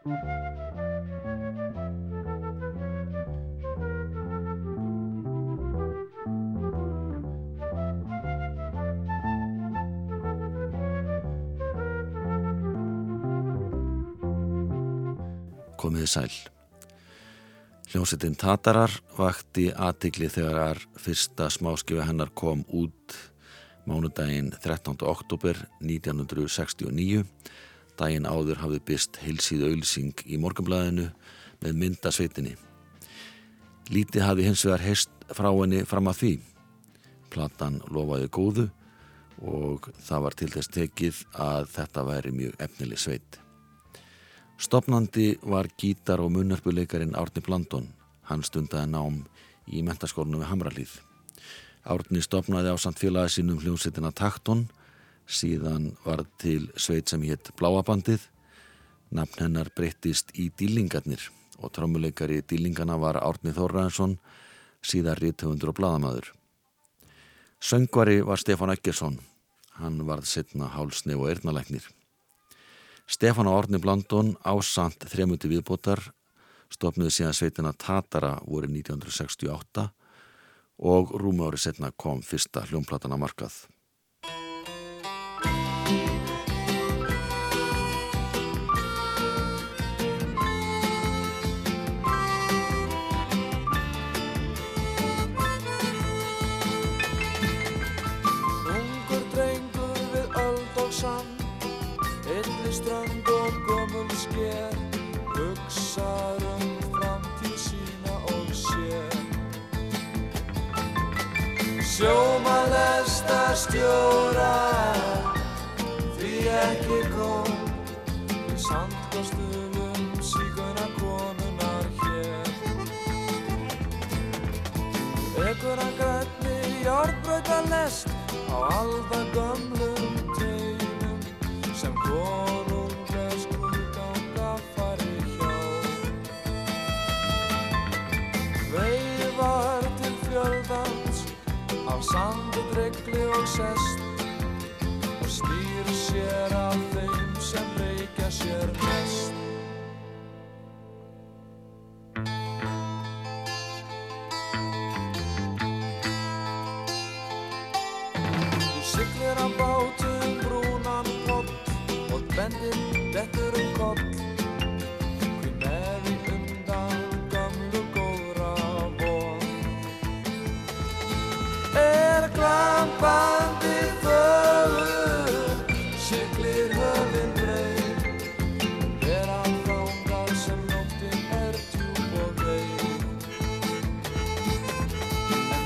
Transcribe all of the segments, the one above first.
Komiði sæl. Hljómsettin Tatarar vakti aðtikli þegar fyrsta smáskjöfu hennar kom út mánudaginn 13. oktober 1969. Daginn áður hafði byrst heilsíð auðsing í morgunblæðinu með myndasveitinni. Lítið hafði hins vegar heist frá henni fram að því. Platan lofaði góðu og það var til þess tekið að þetta væri mjög efnileg sveit. Stopnandi var gítar og munnarpuleikarin Árni Blandón. Hann stundaði nám í mentaskólinu við Hamralíð. Árni stopnaði á samt félagi sínum hljómsettina Taktón, síðan var til sveit sem hétt Bláabandið. Nafn hennar breyttist í Dílingarnir og trómuleikari Dílingana var Árni Þórraðarsson, síðan rítöfundur og bladamadur. Söngvari var Stefán Eggersson, hann varð setna hálsnef og erðnalæknir. Stefán og Árni Blandón ásand þremuti viðbótar stopniði síðan sveitina Tatara voru 1968 og rúmu ári setna kom fyrsta hljómplatana markað. Stjóra Því ekki kom. Í sandkastulum síguna konunar hér. Ekkur hann grænni járbröta lest á alda gömlum af sandi dregli og sest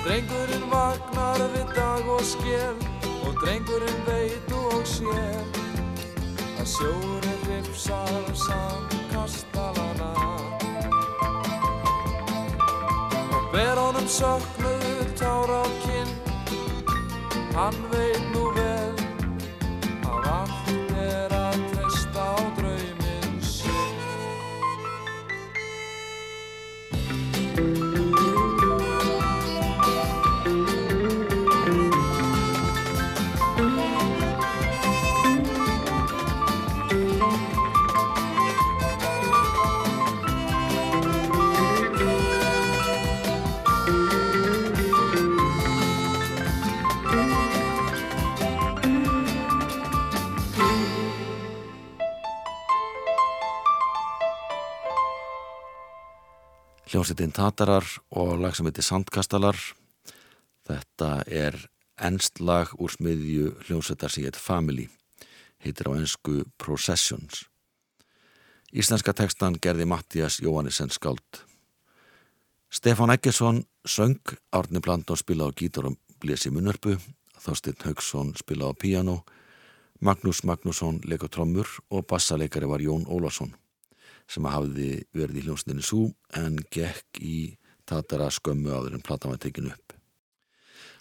drengurinn vaknar við dag og skél og drengurinn veit nú og sér að sjórin ripsar sandkastalana og ber honum söknuðu tár á kinn. Hann veit nú vel Hljómsettin Tatarar og lag sem heitir Sandkastalar. Þetta er ennst lag úr smiðju hljómsettar sem heitir Family, heitir á ennsku Processions. Íslenska tekstan gerði Mattias Jóhannesson skáld. Stefán Eggesson söng, Árni Blandón spila á gítar og blési munnarpu, Þorstein Haugsson spila á piano, Magnús Magnússon leika trommur og bassaleikari var Jón Ólarsson sem hafði verið í hljómsninu Sú en gekk í Tatara skömmu áður en platan var tekinu upp.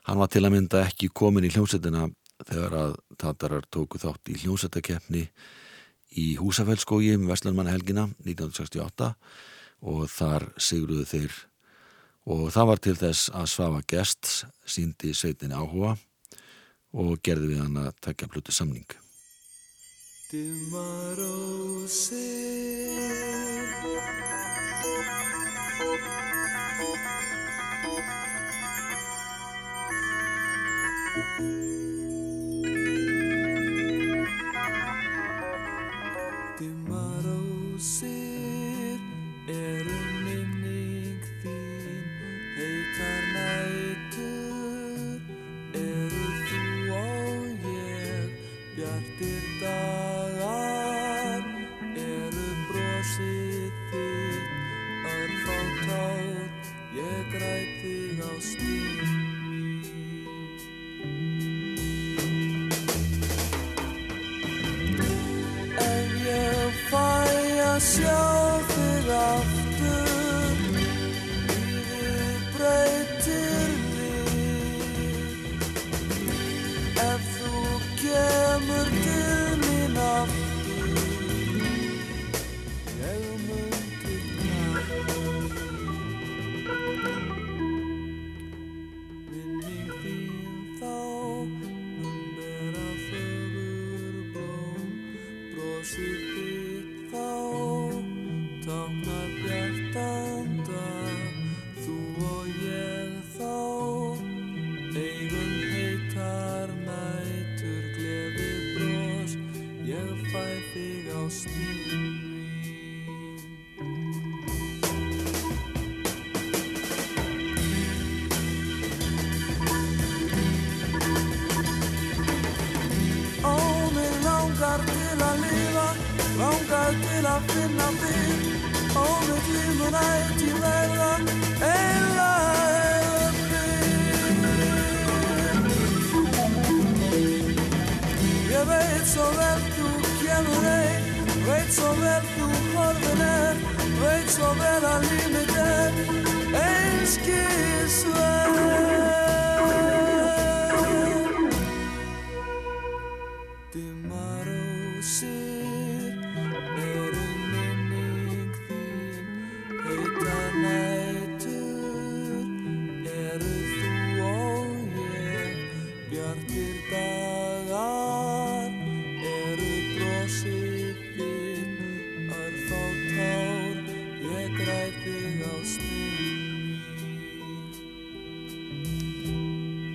Hann var til að mynda ekki komin í hljómsettina þegar að Tatarar tóku þátt í hljómsettakeppni í Húsafellskógi um Vestlunmannahelgina 1968 og þar sigruðu þeir og það var til þess að Svafa Gests síndi sveitinni áhuga og gerði við hann að takja blutu Tomorrow said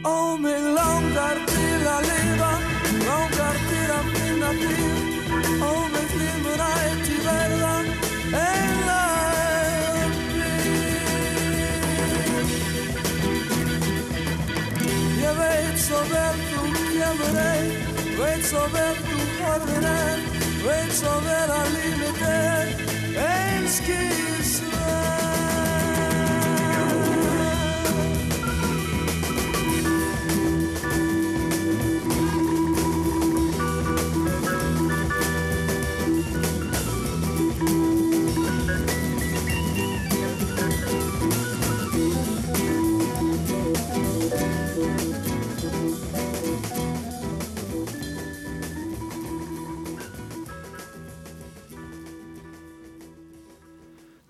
Ó, mig langar til að lifa, langar til að finna þig. Ó, mig glímur ætti verða, eila Ég veit svo vel þú kemur ein, veit svo vel þú horfin er Veit svo vel að lífið er. Einskisverð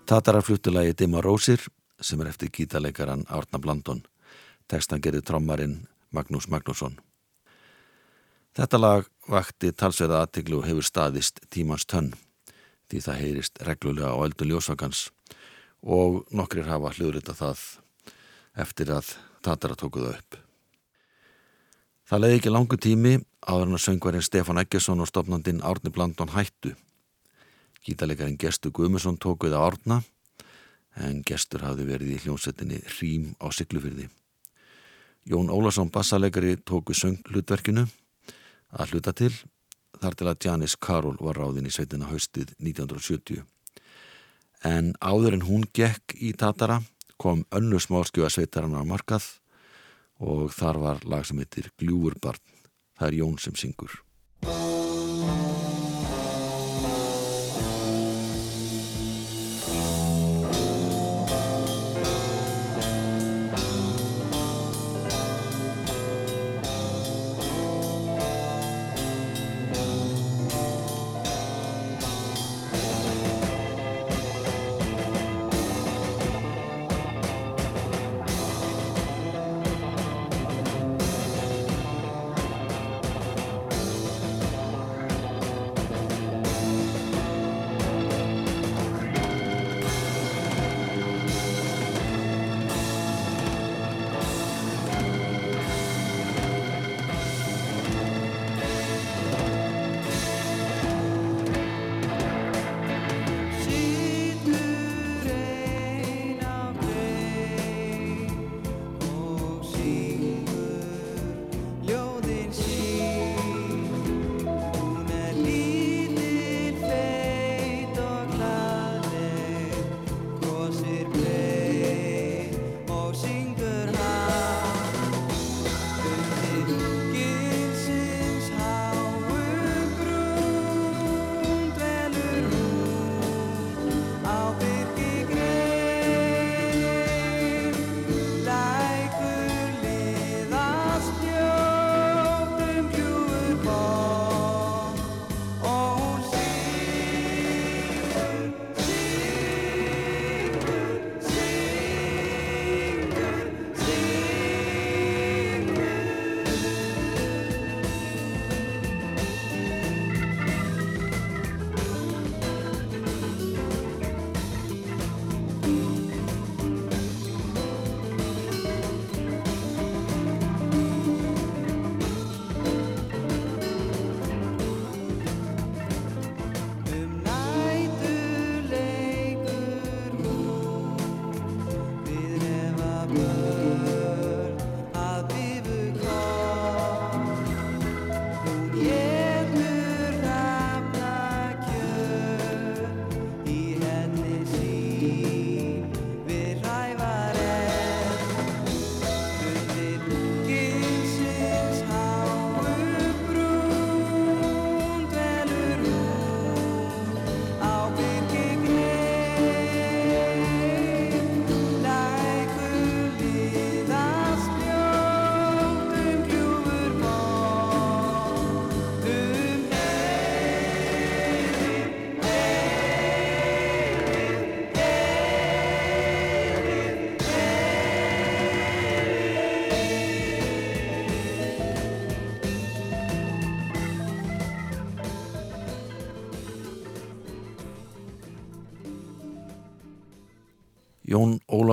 Tatarar flutulagi Dimma Rósir sem er eftir gítaleikaran Árna Blandon. Tekstan gerði trommarinn Magnús Magnússon. Þetta lag vakti talsveða aðteglu og hefur staðist tímans tönn því það heyrist reglulega á öldu ljósvakans og nokkrir hafa hljóðrita það eftir að Tatara tókuðu upp. Það leiði ekki langu tími áður en að söngvarinn Stefán Eggesson og stopnandinn Árni Blandon hættu. Gítalegarinn Gestur Guðmusson tókuð á Árna en Gestur hafði verið í hljónsettinni Rím á Siglufyrði. Jón Ólason bassalegari tóku söng hlutverkinu að hluta til þar til að Janis Karol var ráðin í sveitina haustið 1970. En áður en hún gekk í Tatara kom önnu smáskjöða sveitarann á markað og þar var lag sem heitir Gljúurbarn. Það er Jón sem syngur.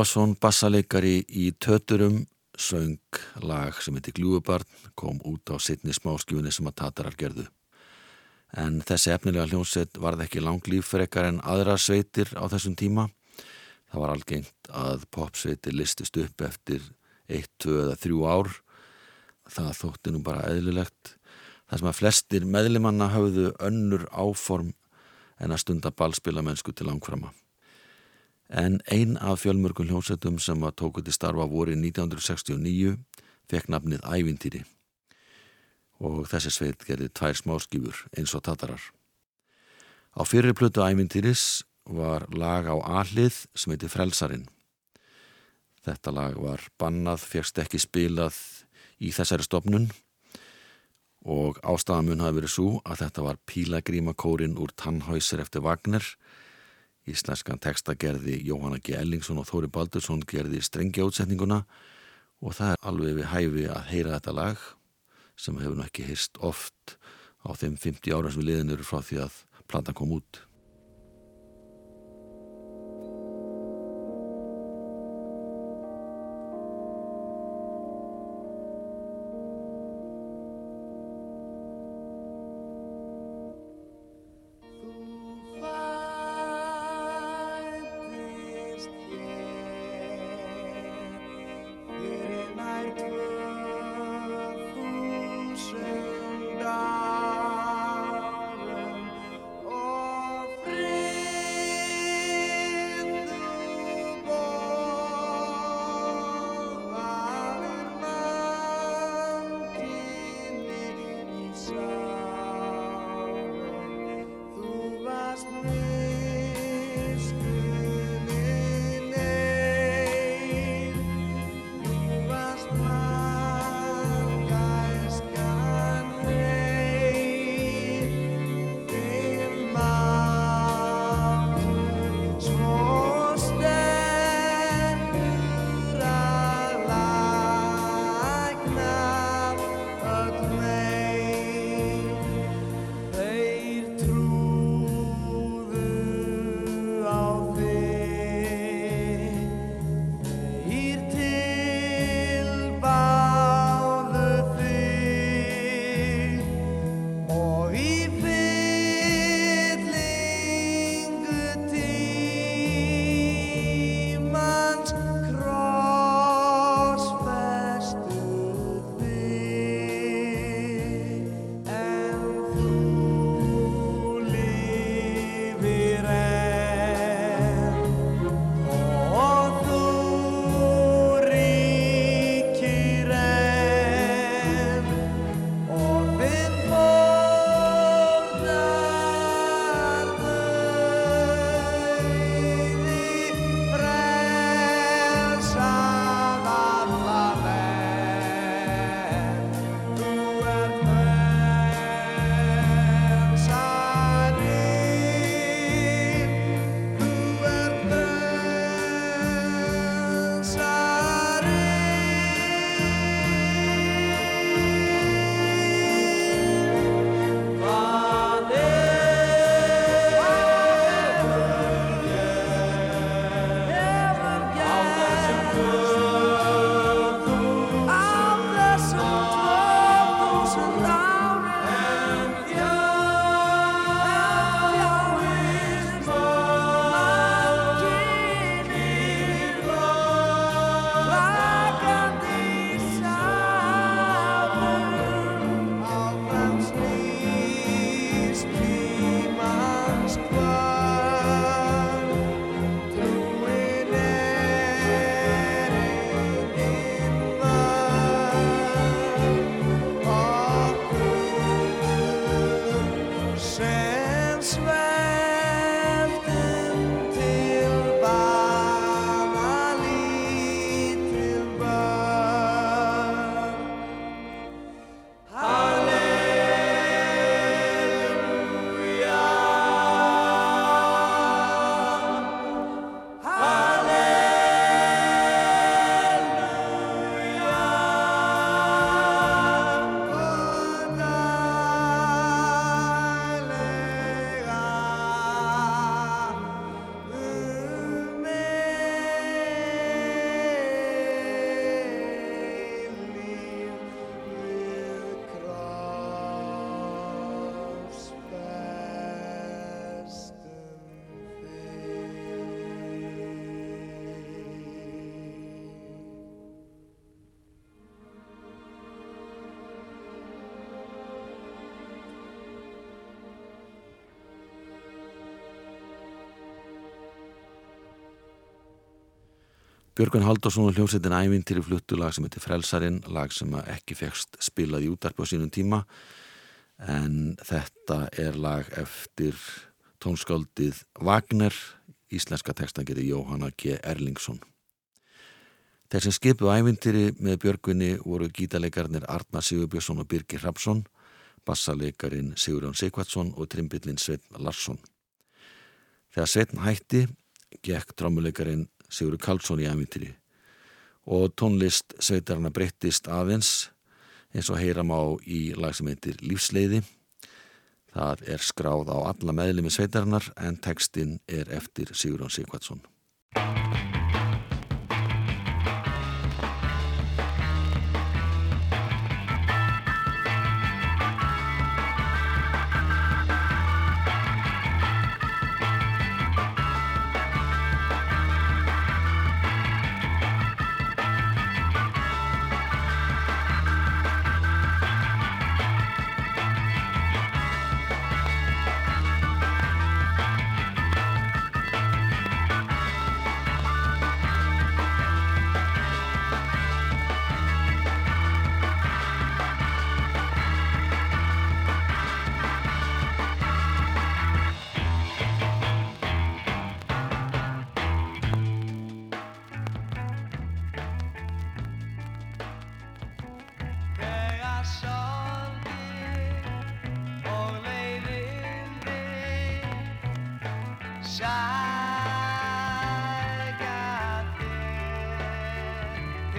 Ólason, bassaleikari í Töturum, söng lag sem heiti Gljúubarn, kom út á sittni smáskjúni sem að Tatarar gerðu. En þessi efnilega hljómsveit varð ekki langlýf frekar en aðra sveitir á þessum tíma. Það var algengt að popsveitir listist upp eftir 1, 2 eða 3 ár. Það þótti nú bara eðlilegt. Það sem að flestir meðlimanna hafðu önnur áform en að stunda ballspila mennsku til langframa en ein af fjölmörgum hljómsveitum sem að tóku til starfa voru í 1969 fekk nafnið Ævintýri og þessi sveit gerði tvær smáskifur eins og tatarar. Á fyrir plötu Ævintýris var lag á ahlið sem heiti Frelsarin. Þetta lag var bannað, fegst ekki spilað í þessari stopnun og ástafamun hafi verið svo að þetta var pílagrímakórin úr Tannhäuser eftir Wagner Íslenskan texta gerði Jóhanna G. Ellingsson og Þóri Baldursson gerði strengja útsetninguna og það er alveg við hæfi að heyra þetta lag sem hefur náttúrulega ekki heyrst oft á þeim 50 ára sem við liðin eru frá því að platan kom út. Björgun Haldursson og hljómsveitin ævintýri fluttu lag sem heitir Frelsarin, lag sem ekki fegst spilað í útarpi á sínum tíma en þetta er lag eftir tónskáldið Wagner, íslenska textan getur Jóhanna G. Erlingsson. Þeir sem skipu ævintýri með Björgunni voru gítarleikarnir Arna Sigurbjörnsson og Birgir Hrapsson, bassaleikarin Sigurjón Sigvartsson og trimbillin Sveitn Larsson. Þegar Sveitn hætti, gekk drömmuleikarin Sigur Karlsson í ævintýri og tónlist sveitarna breyttist aðeins eins og heyram á í lag sem heitir Lífsleiði. Það er skráð á alla meðlemi sveitarnar en textin er eftir Sigurðan Sigvardsson.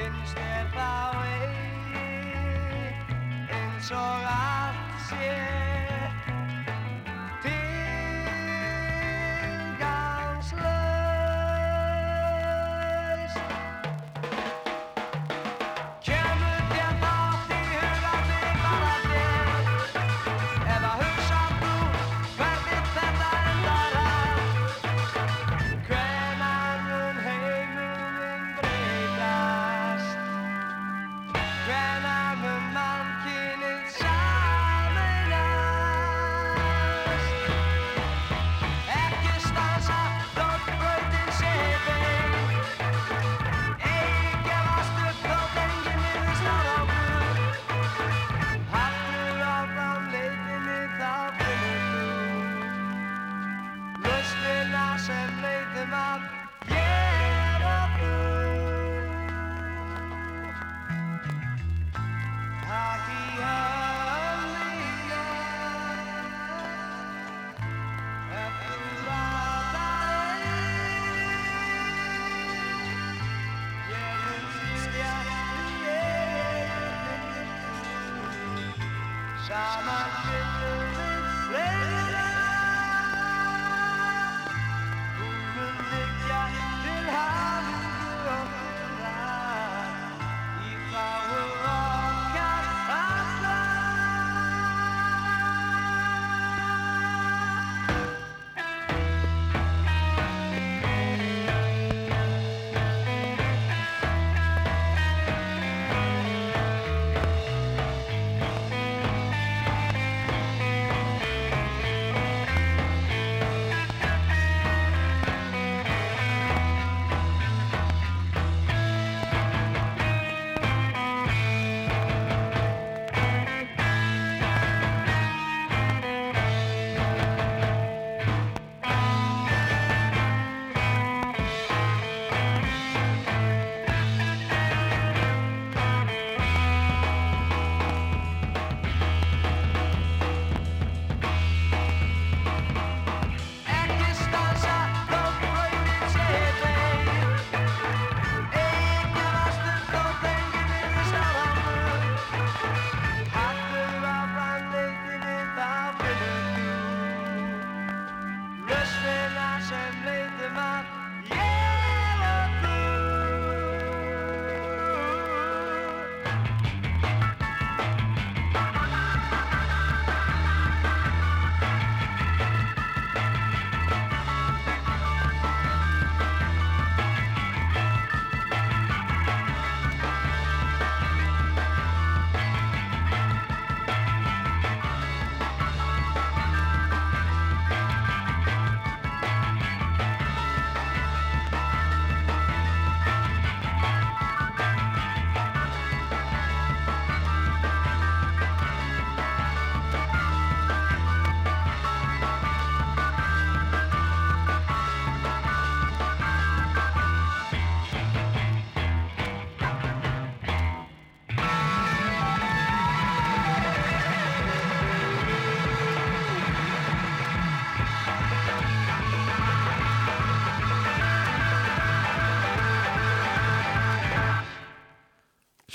finnst þér þá eigi eins og allt sé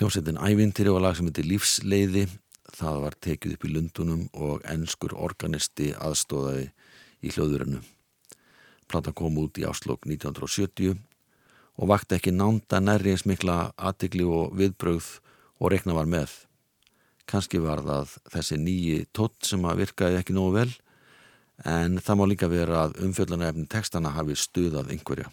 Hljómsveitin Ævintýri var lag sem heitir Lífsleiði. Það var tekið upp í Lundunum og ennskur organisti aðstóðaði í hljóðurinu. Plata kom út í áslokk 1970 og vakti ekki nánda nærri eins mikla aðtikli og viðbröð og rekna var með. Kanski var það þessi nýji tótt sem að virkaði ekki nógu vel en það má líka vera að umfjöldunarefni textana hafi stuðað einhverja.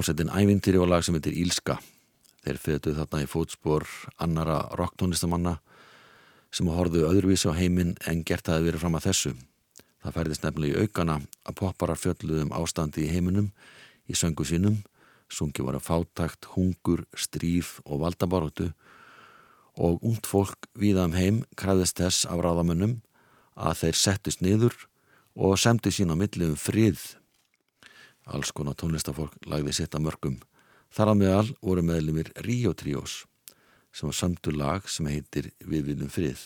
Hljómsveitin Ævintýri og lag sem heitir Ílska. Þeir fetuð þarna í fótspor annara rocktónistamanna sem horfðu öðruvísi á heiminn en gert hafi verið fram að þessu. Það færðist nefnilega í aukana að popparar fjölluðum ástandi í heiminum í söngu sínum, sungi var að fátakt, hungur, stríf og valdabaróttu og ungt fólk viða um heim kræðist þess af ráðamönnum að þeir settist niður og semdi sín á milli um frið. Alls konar tónlistafólk lagði sitt að mörgum. Þar að meðal voru meðlumir Río Tríós sem var sömdu lag sem heitir Við viljum frið.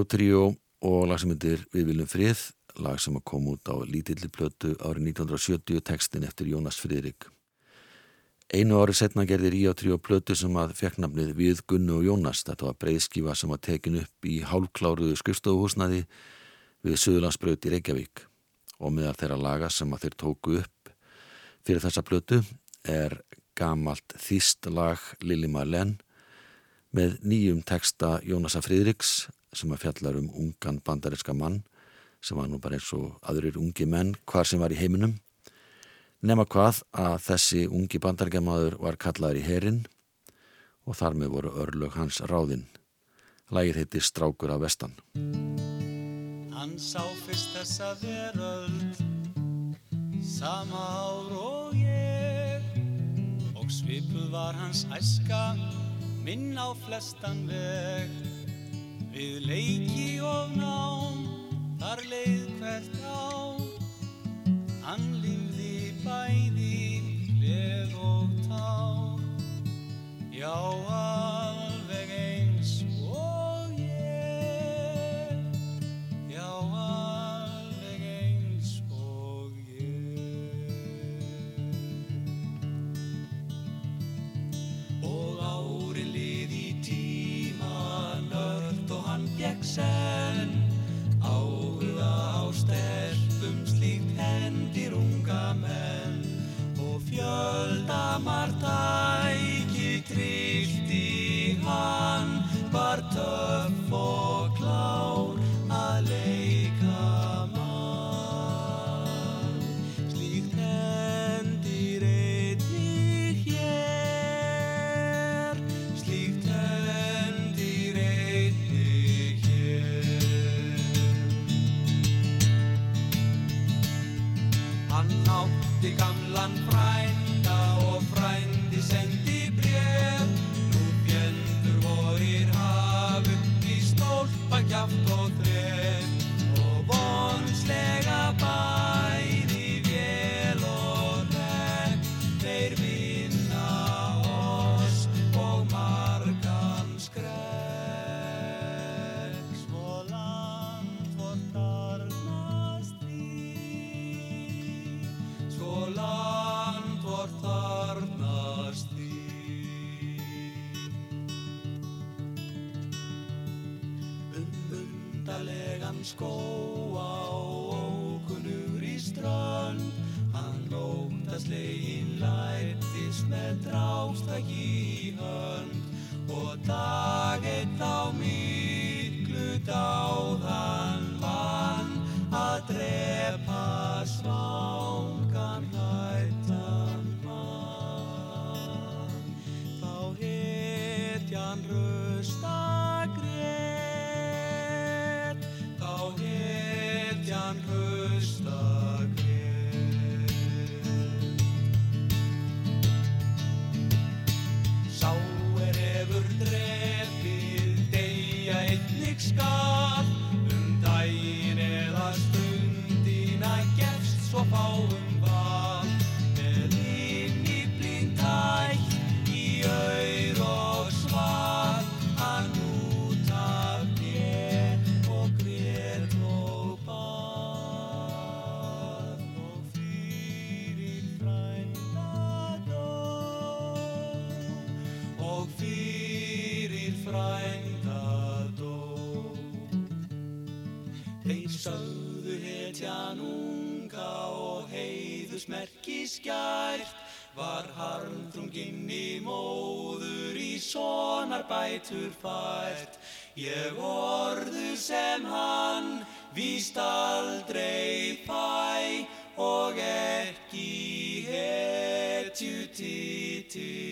Ríó Tríó og lag sem heitir Við viljum frið, lag sem kom út á lítilli plötu árið 1970 tekstin eftir Jónas Friðrik. Einu ári setna gerði Ríó Tríó plötu sem að fekk nafnið Við Gunnu og Jónas. Þetta var breyðskifa sem var tekin upp í hálfkláruðu skrifstofuhúsnaði við Suðlandsbröð í Reykjavík og meðal þeirra laga sem að þeir tóku upp fyrir þessa plötu er gamalt þýst lag Lili Marlen með nýjum teksta Jónasa Friðriks sem að fjallar um ungan bandariska mann sem var nú bara eins og aðurir ungi menn hvar sem var í heiminum nema hvað að þessi ungi bandargemaður var kallaður í herin og þar með voru örlög hans ráðinn. Lægir heitir Strákur af vestan. Hann sá fyrst þessa veröld sama ár og ég og svipuð var hans æska minn á flestan veg við leiki og nám þar leið hvert á hann lífði bæði gleð og tár. Já alveg gold. Unga og heiðusmerki skært. Var harmþrunginn í móður í sonar bætur fært. Ég orðu sem hann víst aldrei fæ og ekki hetju titil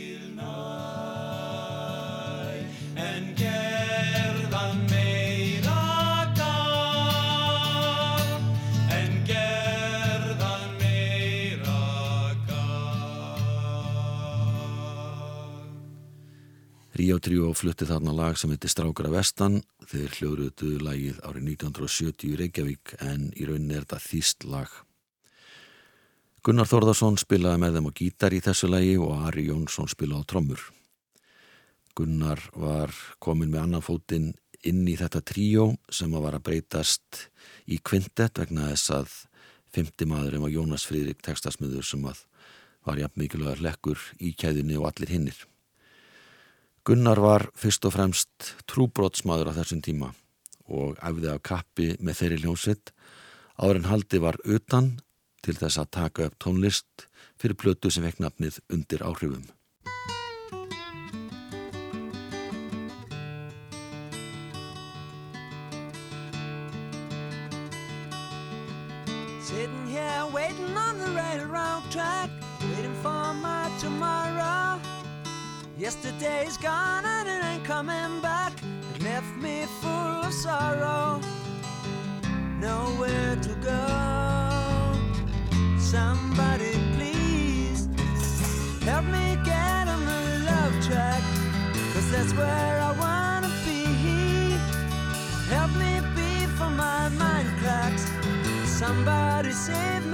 Ríó Tríó flutti þarna lag sem heitir Strákara Vestan þeir hljóðruðu lagið árið 1970 í Reykjavík en í rauninni er þetta þýst lag. Gunnar Þórðarsson spilaði með þeim á gítar í þessu lagi og Ari Jónsson spilaði á trommur. Gunnar var komin með annan fótinn inn í þetta tríó sem að var að breytast í kvintett vegna þess að fymti maðurinn var Jónas Fríðrik tekstasmiður sem að var jafn mikilvægur lekkur í kæðinni og allir hinnir. Gunnar var fyrst og fremst trúbrotsmaður á þessum tíma og æfði af kappi með þeirri hljómsveit áður en haldi var utan til þess að taka upp tónlist fyrir plötu sem vekk nafnið undir áhrifum. Sitting here waiting on the railroad track, waiting for my tomorrow. Yesterday's gone and it ain't coming back. It left me full of sorrow, nowhere to go. Somebody please help me get on the love track, cause that's where I wanna be. Help me be for my mind cracks. Somebody save me,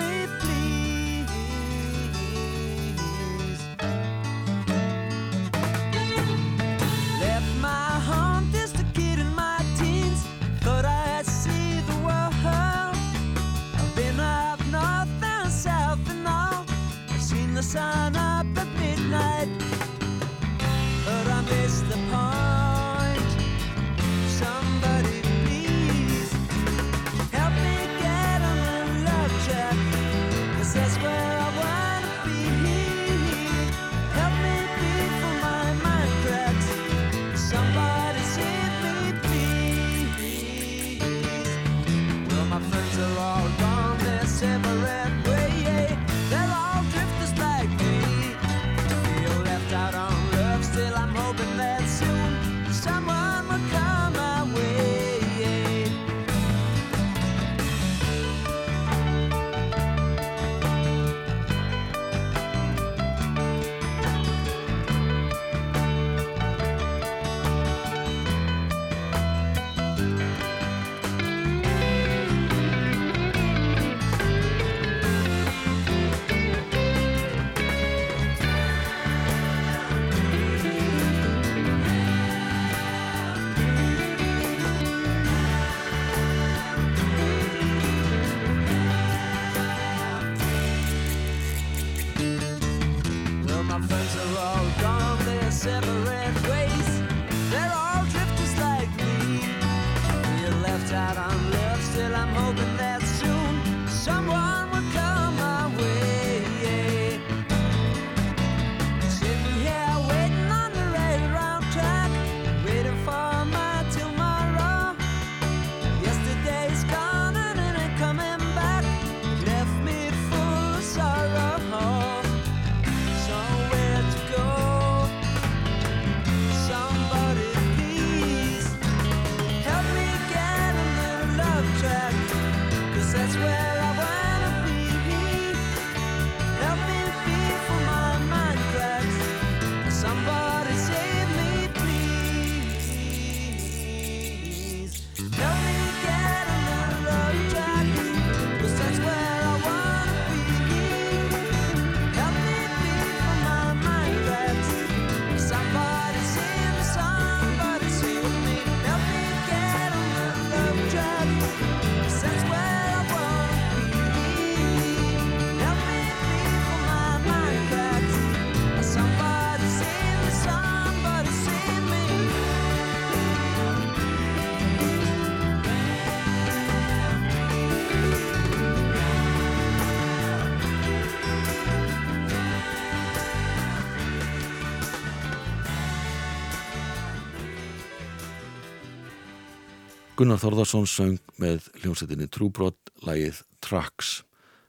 Gunnar Þorðarsson söng með hljómsveitinni Trúbrott lægið Tracks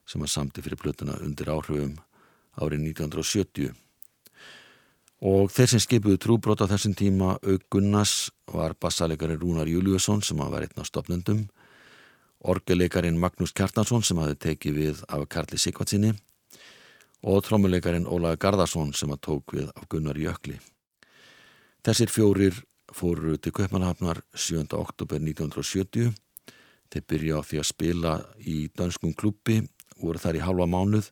sem að samti fyrir blötuna undir áhrifum árið 1970. Og þeir sem skipuðu Trúbrott á þessum tíma auk Gunnars var bassalegarinn Rúnar Júliusson sem að var einn af stopnendum, orgelegarinn Magnús Kjartansson sem hafi tekið við af Karli Sigvartsinni og trommulegarinn Ólaður Garðarsson sem að tók við af Gunnar Jökli. Þessir fjórir fóru til Kaupmannhafnar 7. oktober 1970. Þeir byrja á því að spila í danskum klubbi, voru þar í halva mánuð,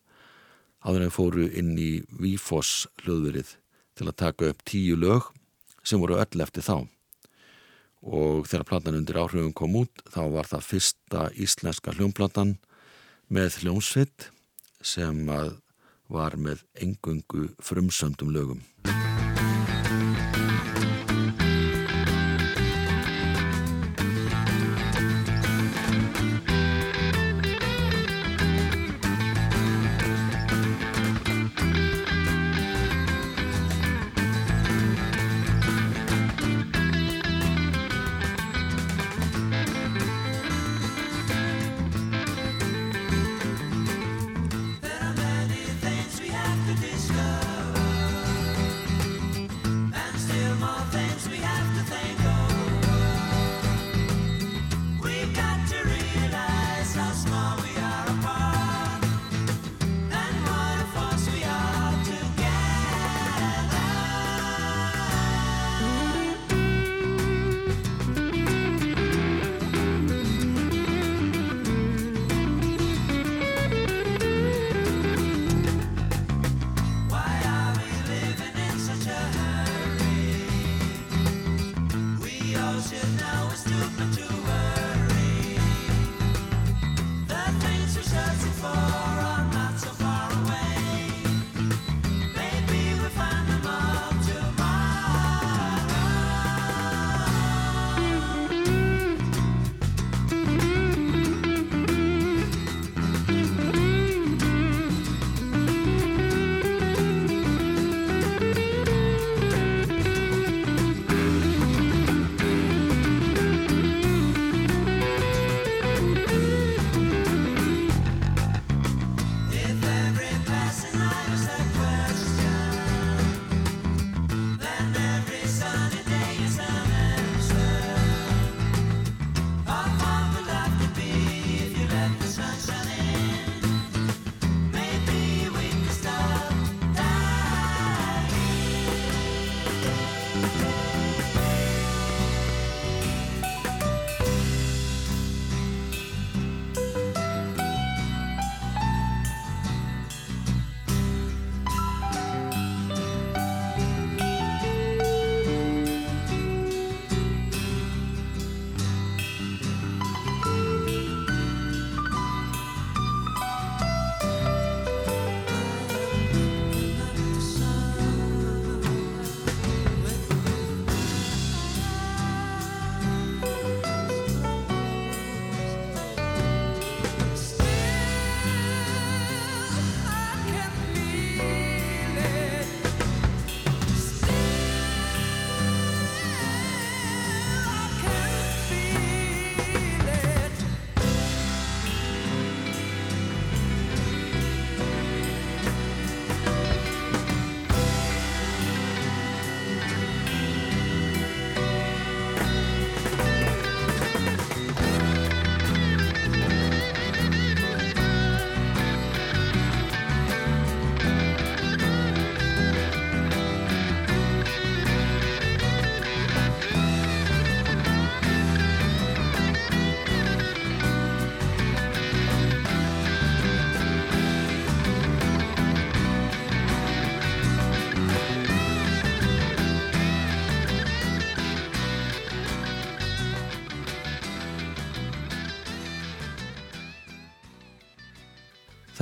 en fóru inn í Vífoss hlöðverið til að taka upp tíu lög sem voru öll eftir þá. Og þegar platan undir áhrifum kom út, þá var það fyrsta íslenska hljómplatan með hljómsvitt sem var með engungu frumsöndum lögum.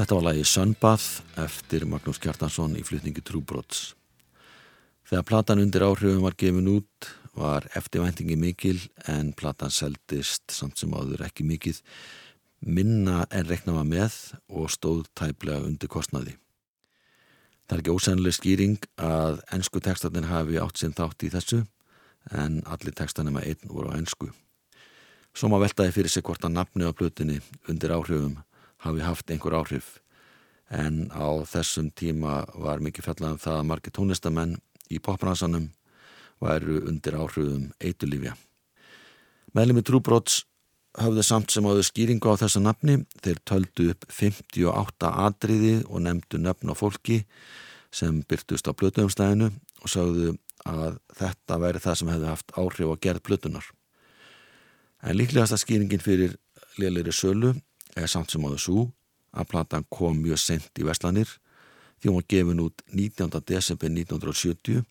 Þetta var lagi Sunbath eftir Magnús Kjartansson í flutningi Trúbrots. Þegar platan undir áhrifum var gefin út var eftirvæntingi mikil en platan seldist samt sem áður ekki mikið minna en rekna var með og stóð tæplega undir kostnaði. Það er ekki ósænlega skýring að ennsku tekstarnir hafi átt sinn þátt í þessu en allir tekstarnir með einn voru á ennsku. Svo maður veltaði fyrir sig hvort að nafni á plötunni undir áhrifum hafi haft einhver áhrif en á þessum tíma var mikið fjallað um það að margir tónlistamenn í popransanum væru undir áhrifum eitulífja. Meðlemi Trúbróts höfðu samt sem áður skýringu á þessu nafni. Þeir töldu upp 58 atriði og nefndu nöfn á fólki sem byrtust á blötuumstæðinu og sagðu að þetta væri það sem hefði haft áhrif á gerð blötunar. En líklegasta skýringin fyrir liðleiri sölu er samt sem áður svo að platan kom mjög sent í Vestlanir því hún var gefin út 19. desember 1970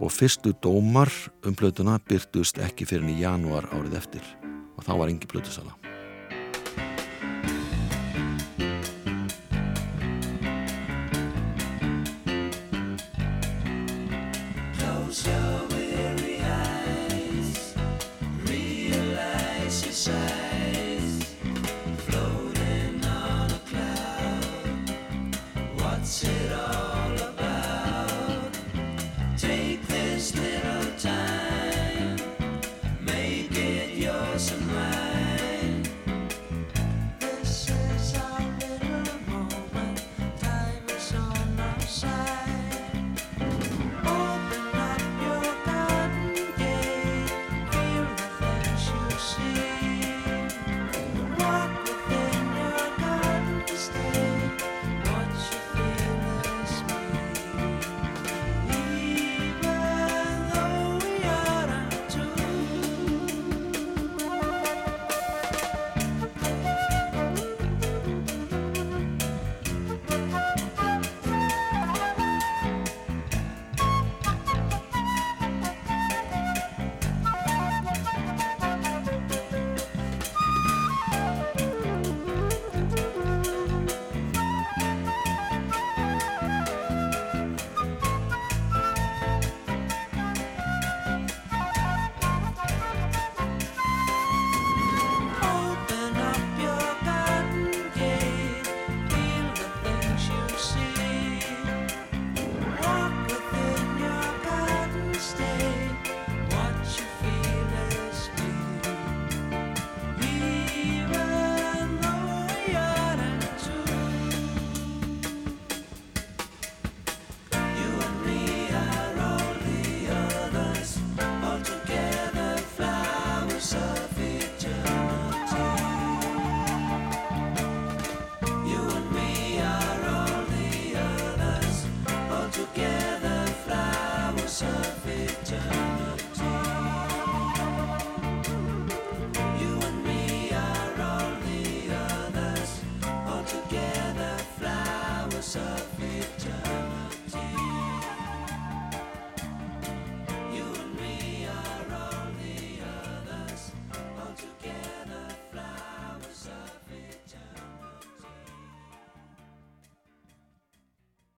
og fyrstu dómar um plötuna byrtust ekki fyrir í janúar árið eftir og þá var engi plötusala.